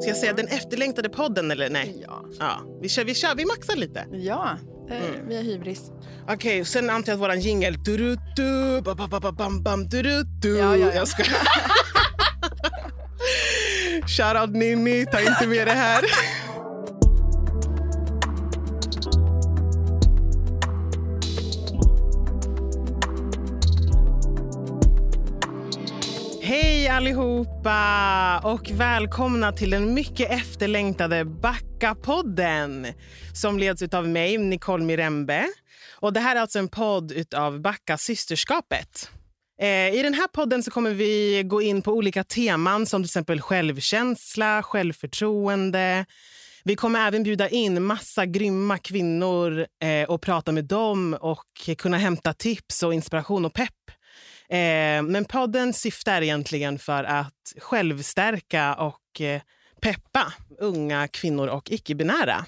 Ska jag säga den efterlängtade podden eller nej? Ja. Ja, vi kör, vi kör, vi maxar lite. Ja, eh, Mm. vi har hybris. Okej, sen antar jag att våran jingel... Ja, ja, ja. Jag ska... Shoutout Ninni, ta inte med det här. allihopa och välkomna till den mycket efterlängtade Backa-podden som leds av mig, Nicole Mirembe. Och det här är alltså en podd av Backa systerskapet. Eh, I den här podden så kommer vi gå in på olika teman som till exempel självkänsla, självförtroende. Vi kommer även bjuda in massa grymma kvinnor eh, och prata med dem och kunna hämta tips och inspiration och pepp. Eh, men podden syftar egentligen för att självstärka och eh, peppa unga kvinnor och icke-binära.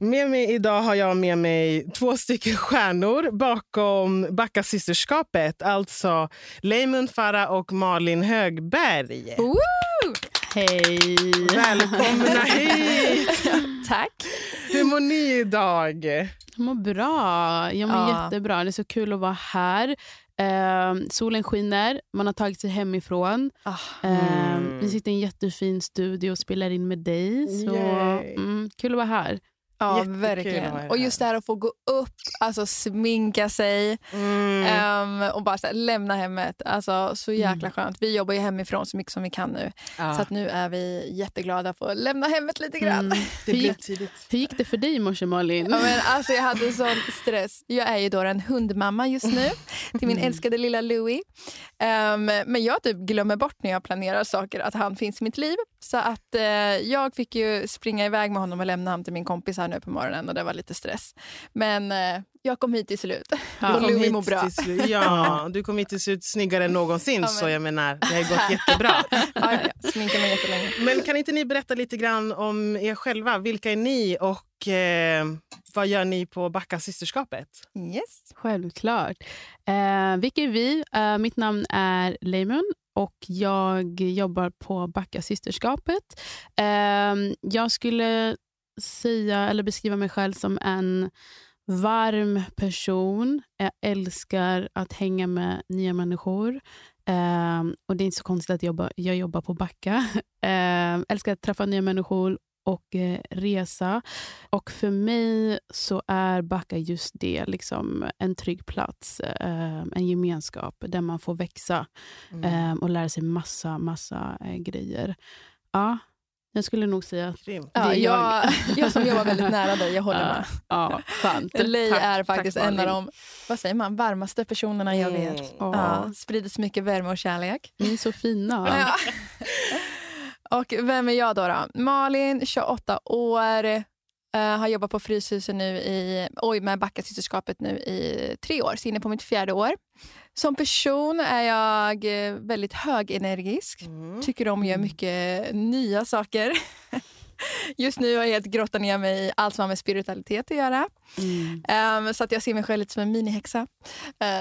Med mig idag har jag med mig två stycken stjärnor bakom Backa systerskapet. Alltså Leimund Farah och Malin Högberg. Woo! Hej! Välkomna hit! Tack. Hur mår ni idag? Jag mår bra. Jag mår Ja. jättebra. Det är så kul att vara här. Eh, solen skiner, man har tagit sig hemifrån. Ah, Eh, Mm. Vi sitter i en jättefin studio och spelar in med dig. Så, mm, kul att vara här. Ja, Jättekul er verkligen. Och just det här. att få gå upp, alltså sminka sig Mm. ehm, och bara så här, lämna hemmet. Alltså, så jäkla Mm. skönt. Vi jobbar ju hemifrån så mycket som vi kan nu. Ja, Så att nu är vi jätteglada för att lämna hemmet lite grann. Mm. det blev tidigt. hur gick det för dig i morse, Malin? Ja, men alltså, jag hade sån stress. Jag är ju då en hundmamma just nu till min Mm. älskade lilla Louie. Ehm, men jag typ glömmer bort när jag planerar saker att han finns i mitt liv. Så att eh, jag fick ju springa iväg med honom och lämna honom till min kompis här nu på morgonen och det var lite stress. Men eh, jag kom hit till slut. Ja. Du och Louie mår bra. till slut- Ja, du kom hit till slut snyggare än någonsin. Ja, men- Så jag menar, det har gått jättebra. Ja, ja, ja. Sminkar mig jättelänge. Men kan inte ni berätta lite grann om er själva? Vilka är ni och eh, vad gör ni på Backa systerskapet? Yes. Självklart. Eh, vilka är vi? Eh, mitt namn är Leimun och jag jobbar på Backa systerskapet. Eh, jag skulle säga eller beskriva mig själv som en varm person. Jag älskar att hänga med nya människor. Eh, och Det är inte så konstigt att jobba, jag jobbar på Backa. Eh, älskar att träffa nya människor och eh, resa. Och för mig så är Backa just det, liksom en trygg plats, eh, en gemenskap där man får växa Mm. eh, och lära sig massa, massa eh, grejer. Ja, jag skulle nog säga att. Ja, Det är jag, jag som jobbar väldigt nära dig, jag håller Ja, med. ja, skönt. Lei Tack, är tack, faktiskt en av de vad säger man, varmaste personerna jag Mm. vet. Ja. Ja, sprider så mycket värme och kärlek. Ni är så fina. Ja. och vem är jag då? då? Malin, 28 år. eh, har jobbat på Fryshuset nu i, oj, med Backa systerskapet nu i tre år, så inne på mitt fjärde år. Som person är jag eh, väldigt högenergisk. Mm. Tycker om att göra mycket nya saker. Just nu har jag helt grottat ner mig i allt som har med spiritualitet att göra. Mm. Ehm, så att jag ser mig själv lite som en minihäxa. Uh,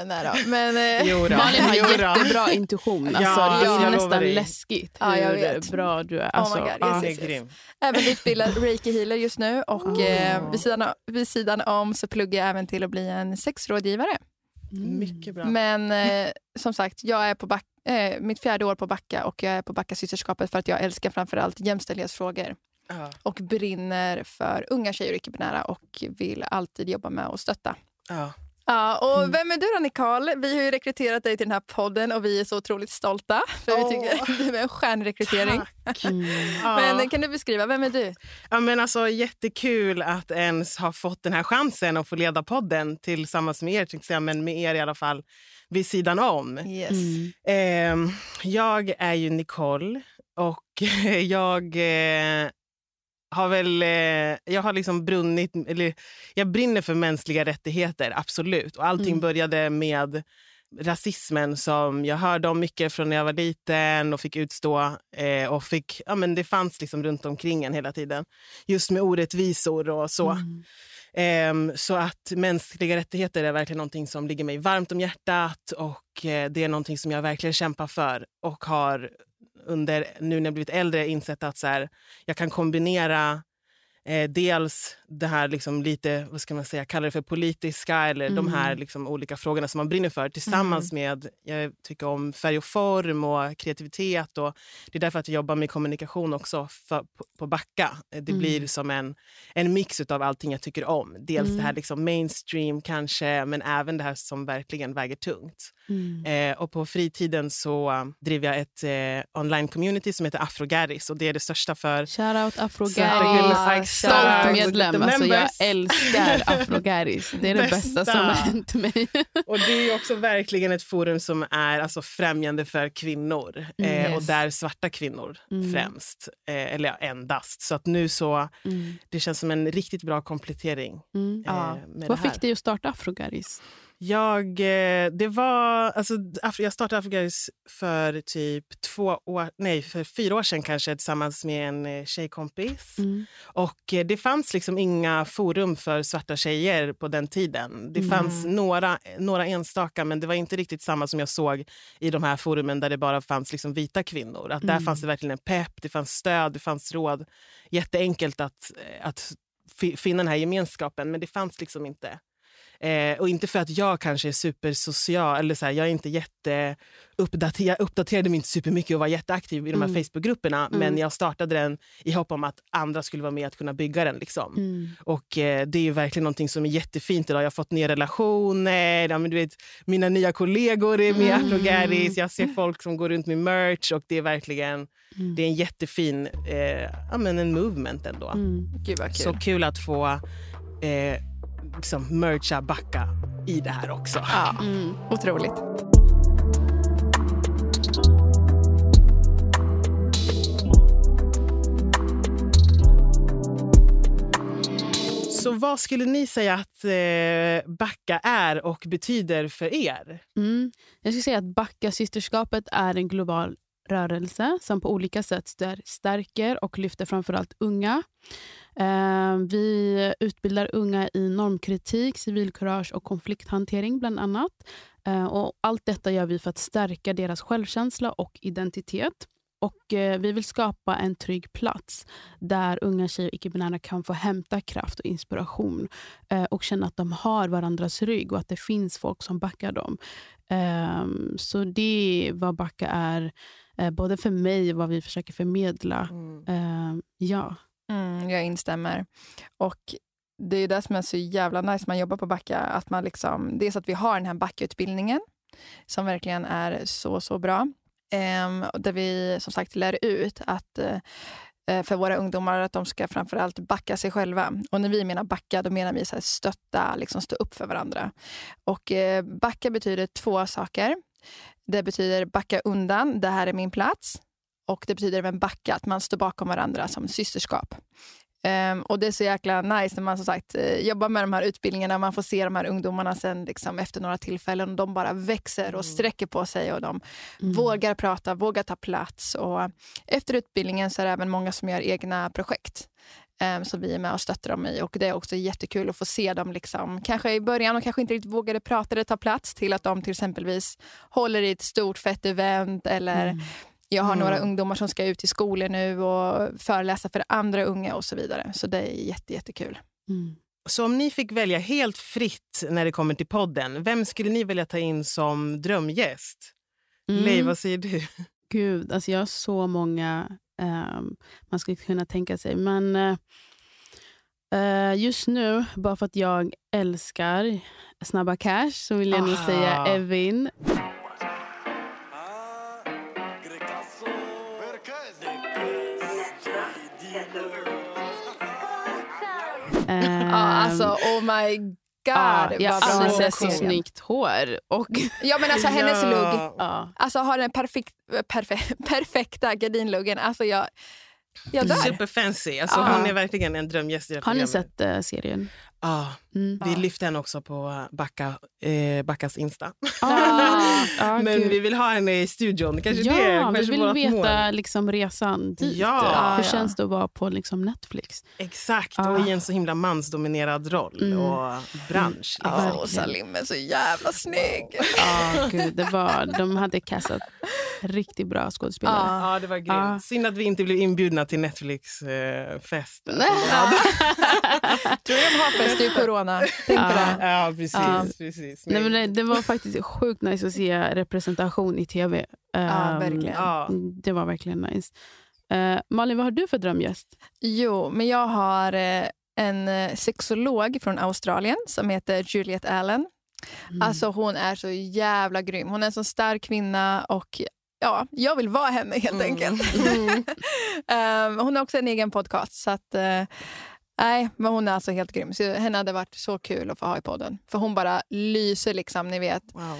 nej då. Men, eh, Jo då. Malin har jättebra intuition. Alltså, Ja, det är nästan dig. läskigt Ja, hur bra du är. my Alltså, God, ja. Det är yes, yes. grymt. även utbildad reiki-healer just nu. Och Oh. eh, vid, sidan vid sidan om så pluggar jag även till att bli en sexrådgivare. Mm. Mycket bra. Men eh, som sagt, jag är på back, eh, mitt fjärde år på Backa och jag är på Backa systerskapet för att jag älskar framförallt jämställdhetsfrågor Ja. och brinner för unga tjejer och icke-binära och vill alltid jobba med att stötta. Ja. Ja, och Mm. vem är du då Nicole? Vi har ju rekryterat dig till den här podden och vi är så otroligt stolta. För vi Åh. tycker du är en stjärnrekrytering. Mm. Men kan du beskriva, vem är du? Ja, men alltså, jättekul att ens ha fått den här chansen att få leda podden tillsammans med er, tänkte jag men med er i alla fall vid sidan om. Yes. Mm. Ehm, jag är ju Nicole och jag eh, har väl... Eh, jag har liksom brunnit... Eller, jag brinner för mänskliga rättigheter, absolut. Och allting Mm. började med rasismen som jag hörde om mycket från när jag var liten och fick utstå. Eh, och fick, ja, men det fanns liksom runt omkring en hela tiden. Just med orättvisor och så. Mm. Ehm, så att mänskliga rättigheter är verkligen någonting som ligger mig varmt om hjärtat och eh, det är någonting som jag verkligen kämpar för och har under, nu när jag blivit äldre insett att så här, jag kan kombinera Eh, dels det här liksom lite, vad ska man säga, kallar det för politiska eller mm. de här liksom olika frågorna som man brinner för tillsammans mm. med, jag tycker om färg och form och kreativitet. Och det är därför att jag jobbar med kommunikation också för, på, på Backa. Det mm. blir som en, en mix av allting jag tycker om. Dels det här mm. liksom mainstream kanske, men även det här som verkligen väger tungt. Mm. Eh, och på fritiden så driver jag ett eh, online-community som heter Afrogaris och det är det största för... Shoutout Afrogaris! Stolt medlem. Alltså, jag älskar Afrogaris. Det är det bästa, som har hänt mig. och Det är också verkligen ett forum som är alltså, främjande för kvinnor. Mm, eh, Och där svarta kvinnor mm. främst. Eh, eller endast. Så att nu så... Mm. Det känns som en riktigt bra komplettering. Mm. Eh, ja. Vad fick dig att starta Afrogaris? Jag, eh, det var, alltså, jag startade Afrogaris för typ två år, nej, för fyra år sedan kanske tillsammans med en eh, tjejkompis. Mm. Och eh, det fanns liksom inga forum för svarta tjejer på den tiden. Det mm. fanns några, några enstaka, men det var inte riktigt samma som jag såg i de här forumen där det bara fanns liksom vita kvinnor. Att mm. Där fanns det verkligen en pepp, det fanns stöd, det fanns råd. Jätteenkelt att, att finna den här gemenskapen, men det fanns liksom inte. Eh, och inte för att jag kanske är supersocial. Eller så här, jag är inte jätte uppdater, jag uppdaterade mig inte supermycket och var jätteaktiv i de här mm. Facebookgrupperna. Mm. Men jag startade den i hopp om att andra skulle vara med att kunna bygga den. Liksom. Mm. Och eh, Det är verkligen någonting som är jättefint idag. Jag har fått nya relationer. Ja, men du vet, mina nya kollegor är med i mm. Afrogaris. Jag ser folk som går runt med merch. Och Det är verkligen mm. det är en jättefin eh, ja, men en movement ändå. Mm. Gud kul. Så kul att få eh, liksom mercha Backa i det här också. Ja, mm. Otroligt. Så vad skulle ni säga att eh, Backa är och betyder för er? Mm. Jag skulle säga att Backa-systerskapet är en global rörelse som på olika sätt stärker och lyfter framförallt unga. Eh, vi utbildar unga i normkritik, civilkurage och konflikthantering bland annat. Eh, och allt detta gör vi för att stärka deras självkänsla och identitet. Och eh, Vi vill skapa en trygg plats där unga tjejer och icke-binära kan få hämta kraft och inspiration och känna att de har varandras rygg och att det finns folk som backar dem. Så det är vad Backa är, både för mig och vad vi försöker förmedla. Mm. Ja. Mm, jag instämmer. Och Det är det som är så jävla nice man jobbar på Backa. Att man liksom, dels att vi har den här Backa-utbildningen som verkligen är så, så bra. Ehm, där vi som sagt lär ut att eh, eh, för våra ungdomar att de ska framförallt backa sig själva. Och när vi menar backa, då menar vi så här stötta, liksom stå upp för varandra. Och eh, backa betyder två saker. Det betyder backa undan, det här är min plats och det betyder även backa, att man står bakom varandra som systerskap. Um, och Det är så jäkla nice när man som sagt uh, jobbar med de här utbildningarna. Man får se de här ungdomarna sen liksom, efter några tillfällen. Och de bara växer och mm. sträcker på sig och de mm. vågar prata, vågar ta plats. Och efter utbildningen så är det även många som gör egna projekt um, som vi är med och stöttar dem i. Och Det är också jättekul att få se dem, liksom, kanske i början och kanske inte riktigt vågade prata eller ta plats till att de till exempelvis håller i ett stort fett event eller mm jag har mm. några ungdomar som ska ut i skolor nu och föreläsa för andra unga och så vidare. Så det är jätte, jättekul. Mm. Så om ni fick välja helt fritt när det kommer till podden, vem skulle ni vilja ta in som drömgäst? Mm. Lej, vad säger du? Gud, alltså jag har så många um, man skulle kunna tänka sig. Men uh, just nu, bara för att jag älskar Snabba Cash, så vill jag nog säga Evin. Alltså oh my god. Ja, jag har aldrig sett så snyggt hår. Och ja, men alltså hennes ja. lugg. Ja. Alltså har den perfekt, perfe, perfekta gardinluggen. Alltså jag, jag dör. Super fancy. Alltså, ja. Hon är verkligen en drömgäst Har ni sett uh, serien? Ja, Mm. vi lyfte henne också på Backa, eh, Backas Insta. Ah, ja, Men vi vill ha henne i studion. Kanske det är ja, vi kanske vill vårt veta mål. liksom, resan dit. Ja. Hur Ja, känns det att vara på liksom, Netflix? Exakt, Ah. och i en så himla mansdominerad roll Mm. och bransch. Ja, Liksom. och Salim är så jävla snygg. Ja, gud, det var, de hade castat riktigt bra skådespelare. Ja. Det var grymt. Ah. Synd att vi inte blev inbjudna till Netflix-fest. Nej. Tror du de har fest i corona? Tänk på Ja. det. ja, precis. Ja. precis. Nej, men det, det var faktiskt sjukt nice att se representation i tv. Ja, Ehm, verkligen. Ja. Det var verkligen nice. Eh, Malin, vad har du för drömgäst? Jo, men jag har eh, en eh, sexolog från Australien som heter Juliet Allen. Mm. Alltså hon är så jävla grym. Hon är en så stark kvinna och ja, jag vill vara henne helt Mm. enkelt. Ehm, hon har också en egen podcast. Så att, eh, nej, men hon är alltså helt grym. Så henne hade varit så kul att få ha i podden. För hon bara lyser liksom, ni vet. Wow.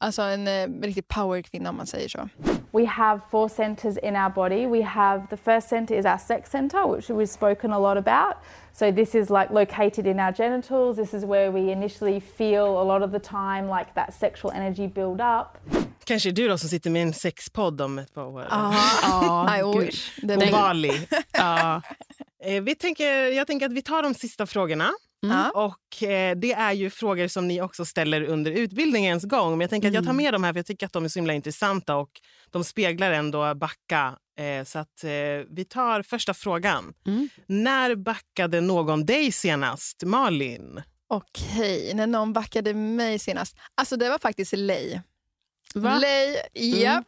Alltså en eh, riktig powerkvinna om man säger så. We have four centres in our body. We have the first centre is our sex centre, which we've spoken a lot about. So this is like located in our genitals. This is where we initially feel a lot of the time like that sexual energy build up. Kanske du då som sitter med en sexpodd om ett par år. Ja, I wish. På Bali. Ja. Eh, Vi tänker, jag tänker att vi tar de sista frågorna. Ja. Och eh, Det är ju frågor som ni också ställer under utbildningens gång. Men jag tänker att jag tar med dem här för jag tycker att de är så himla intressanta och de speglar ändå Backa. Eh, så att eh, vi tar första frågan. Mm. När backade någon dig senast? Malin? Okej, när någon backade mig senast. Alltså det var faktiskt Lej. Va? Lej, Mm. japp.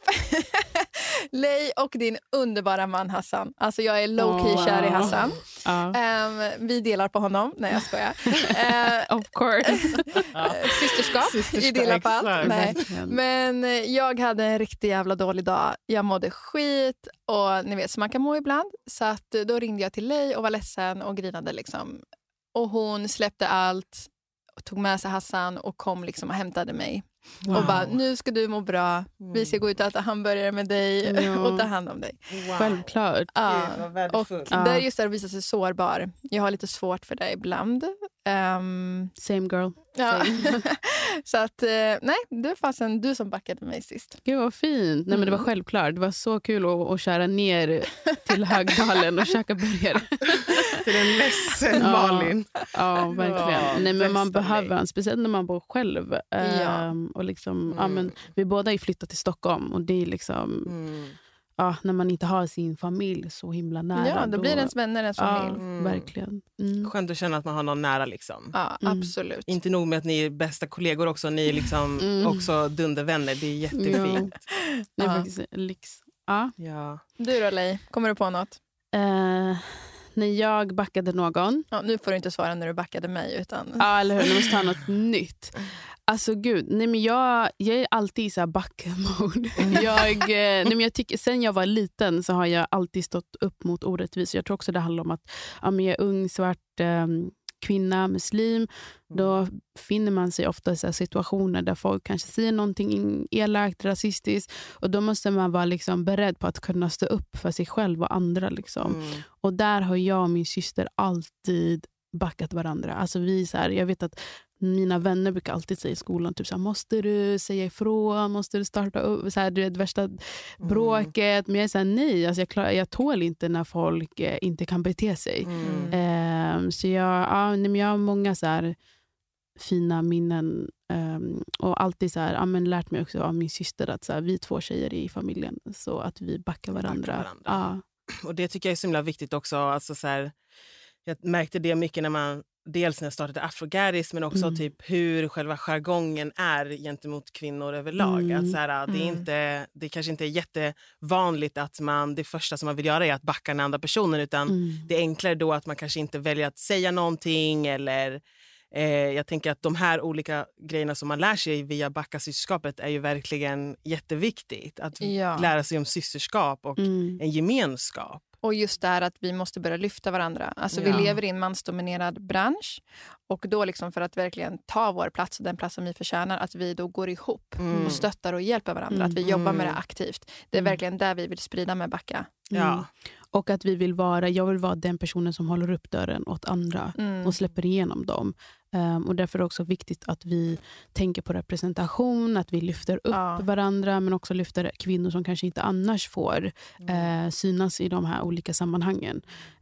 Lej och din underbara man Hassan. Alltså jag är low key Åh, kär i. Hassan. Ja. Ehm, vi delar på honom. Nej, jag skojar. Uh, Of course. systerskap, i Systerskap, dina fall. exakt. Nej. Verkligen. Men eh, jag hade en riktigt jävla dålig dag. Jag mådde skit och ni vet så man kan må ibland. Så att eh, då ringde jag till Lej och var ledsen och grinade liksom. Och hon släppte allt och tog med sig Hassan och kom liksom och hämtade mig. Och bara, nu ska du må bra. Vi ska gå ut och äta hamburgare med dig Ja. och ta hand om dig. Wow. Självklart. Ja. Och värdefullt. Ja. det är just det att visa sig sårbar. Jag har lite svårt för det ibland. Ehm, Same girl. ja. så att, eh, nej, det var fasen du som backade mig sist. Gud vad fint. Nej, men det var Mm. självklart. Det var så kul att, att köra ner till Högdalen och käka burgare. Till en ledsen Ja. Malin. Ja, verkligen. Ja, Nej, men man behöver varandra, speciellt när man bor själv. Ja. Ehm, och liksom, ja, Mm. men, vi båda är flyttat till Stockholm och det är liksom, Mm. Ja, när man inte har sin familj så himla nära. ja, då blir det ens vänner, ens ja, familj. Mm. verkligen. Mm. Skönt att känna att man har någon nära. Liksom. Ja, Mm. absolut. Inte nog med att ni är bästa kollegor också, ni är liksom Mm. också dundervänner. Det är jättefint. Det är Ja. faktiskt en lyx. Ja. Ja. Du då, Lej? Kommer du på något? Eh, när jag backade någon Ja, nu får du inte svara när du backade mig. Utan... Ja, eller hur? Nu måste ha något nytt. Alltså gud, nej men jag, jag är alltid i så här back-mode. Jag, eh, nej men jag tycker, sen jag var liten så har jag alltid stått upp mot orättvisor. Jag tror också det handlar om att ja, men jag är ung, svart eh, kvinna, muslim. Då finner man sig ofta i så situationer där folk kanske säger någonting elakt, rasistiskt. Och Då måste man vara liksom beredd på att kunna stå upp för sig själv och andra. Liksom. Mm. Och där har jag och min syster alltid backat varandra. Alltså vi så här, jag vet att mina vänner brukar alltid säga i skolan, typ så här, måste du säga ifrån? Måste du starta upp? Så här, du vet, värsta bråket. Men jag är så här, nej, alltså jag, klar, jag tål inte när folk eh, inte kan bete sig. Mm. Ehm, så jag, ja, men jag har många så här, fina minnen. ehm, och alltid så här, ja, men lärt mig också av min syster att så här, vi två tjejer i familjen, så att vi backar varandra. varandra. Ja. Och Det tycker jag är så himla viktigt också. Alltså så här, jag märkte det mycket när man dels när jag startade Afrogaris men också Mm. typ hur själva jargongen är gentemot kvinnor överlag. Mm. Att så här, det, är Mm. inte, det kanske inte är jättevanligt att man det första som man vill göra är att backa den andra personen utan Mm. det är enklare då att man kanske inte väljer att säga någonting eller eh, jag tänker att de här olika grejerna som man lär sig via backa systerskapet är ju verkligen jätteviktigt. Att Ja. lära sig om systerskap och Mm. en gemenskap. Och just det här att vi måste börja lyfta varandra. Alltså Ja. Vi lever i en mansdominerad bransch. Och då liksom för att verkligen ta vår plats och den platsen vi förtjänar, att vi då går ihop Mm. och stöttar och hjälper varandra. Mm. Att vi jobbar med det Mm. aktivt. Det är Mm. verkligen det vi vill sprida med Backa. Ja. Och att vi vill vara, jag vill vara den personen som håller upp dörren åt andra Mm. och släpper igenom dem. Um, och Därför är det också viktigt att vi tänker på representation, att vi lyfter upp Ja. varandra men också lyfter kvinnor som kanske inte annars får eh, synas i de här olika sammanhangen.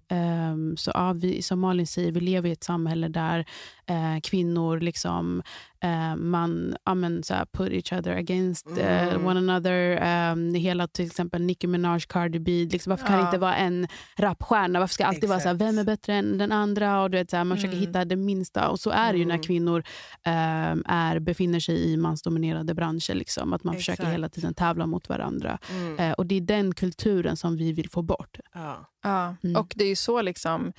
Ehm, så ja, vi, som Malin säger, vi lever i ett samhälle där eh, kvinnor liksom, eh, man ja, men, så här, put each other against eh, Mm. one another. Um, hela till exempel Nicki Minaj, Cardi B. Liksom, varför kan det Ja. inte vara en rapstjärna? Varför ska det alltid vara så här, Exakt. vem är bättre än den andra? Och du vet, så här, man försöker Mm. hitta det minsta. Och så är det ju när Mm. kvinnor ehm, är, befinner sig i mansdominerade branscher. Liksom, att man försöker Exakt. hela tiden tävla mot varandra. Mm. Eh, och Det är den kulturen som vi vill få bort. Ja. Ja, Mm. och det är ju så liksom,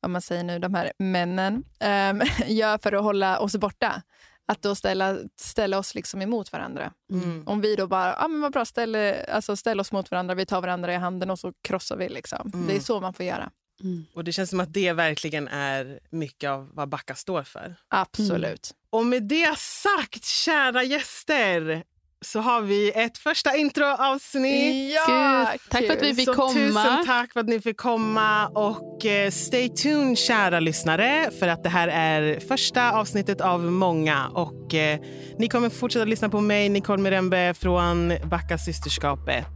vad man säger nu, de här männen um, gör för att hålla oss borta. Att då ställa, ställa oss liksom emot varandra. Mm. Om vi då bara, ah, men vad bra, ställ, alltså, ställ oss mot varandra, vi tar varandra i handen och så krossar vi. Liksom. Mm. Det är så man får göra. Mm. Och det känns som att det verkligen är mycket av vad Backa står för. Absolut. Och med det sagt, kära gäster, så har vi ett första introavsnitt. Ja, Gud, tack för att vi kul. fick Så komma. tusen tack för att ni fick komma. Och eh, stay tuned, kära lyssnare, för att det här är första avsnittet av många. Och eh, Ni kommer fortsätta lyssna på mig, Nicole Mirembe från Backa systerskapet.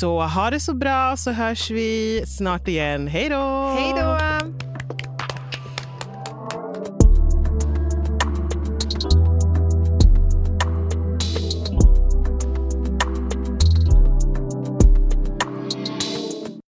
Så ha det så bra, så hörs vi snart igen. Hej då! Hej då!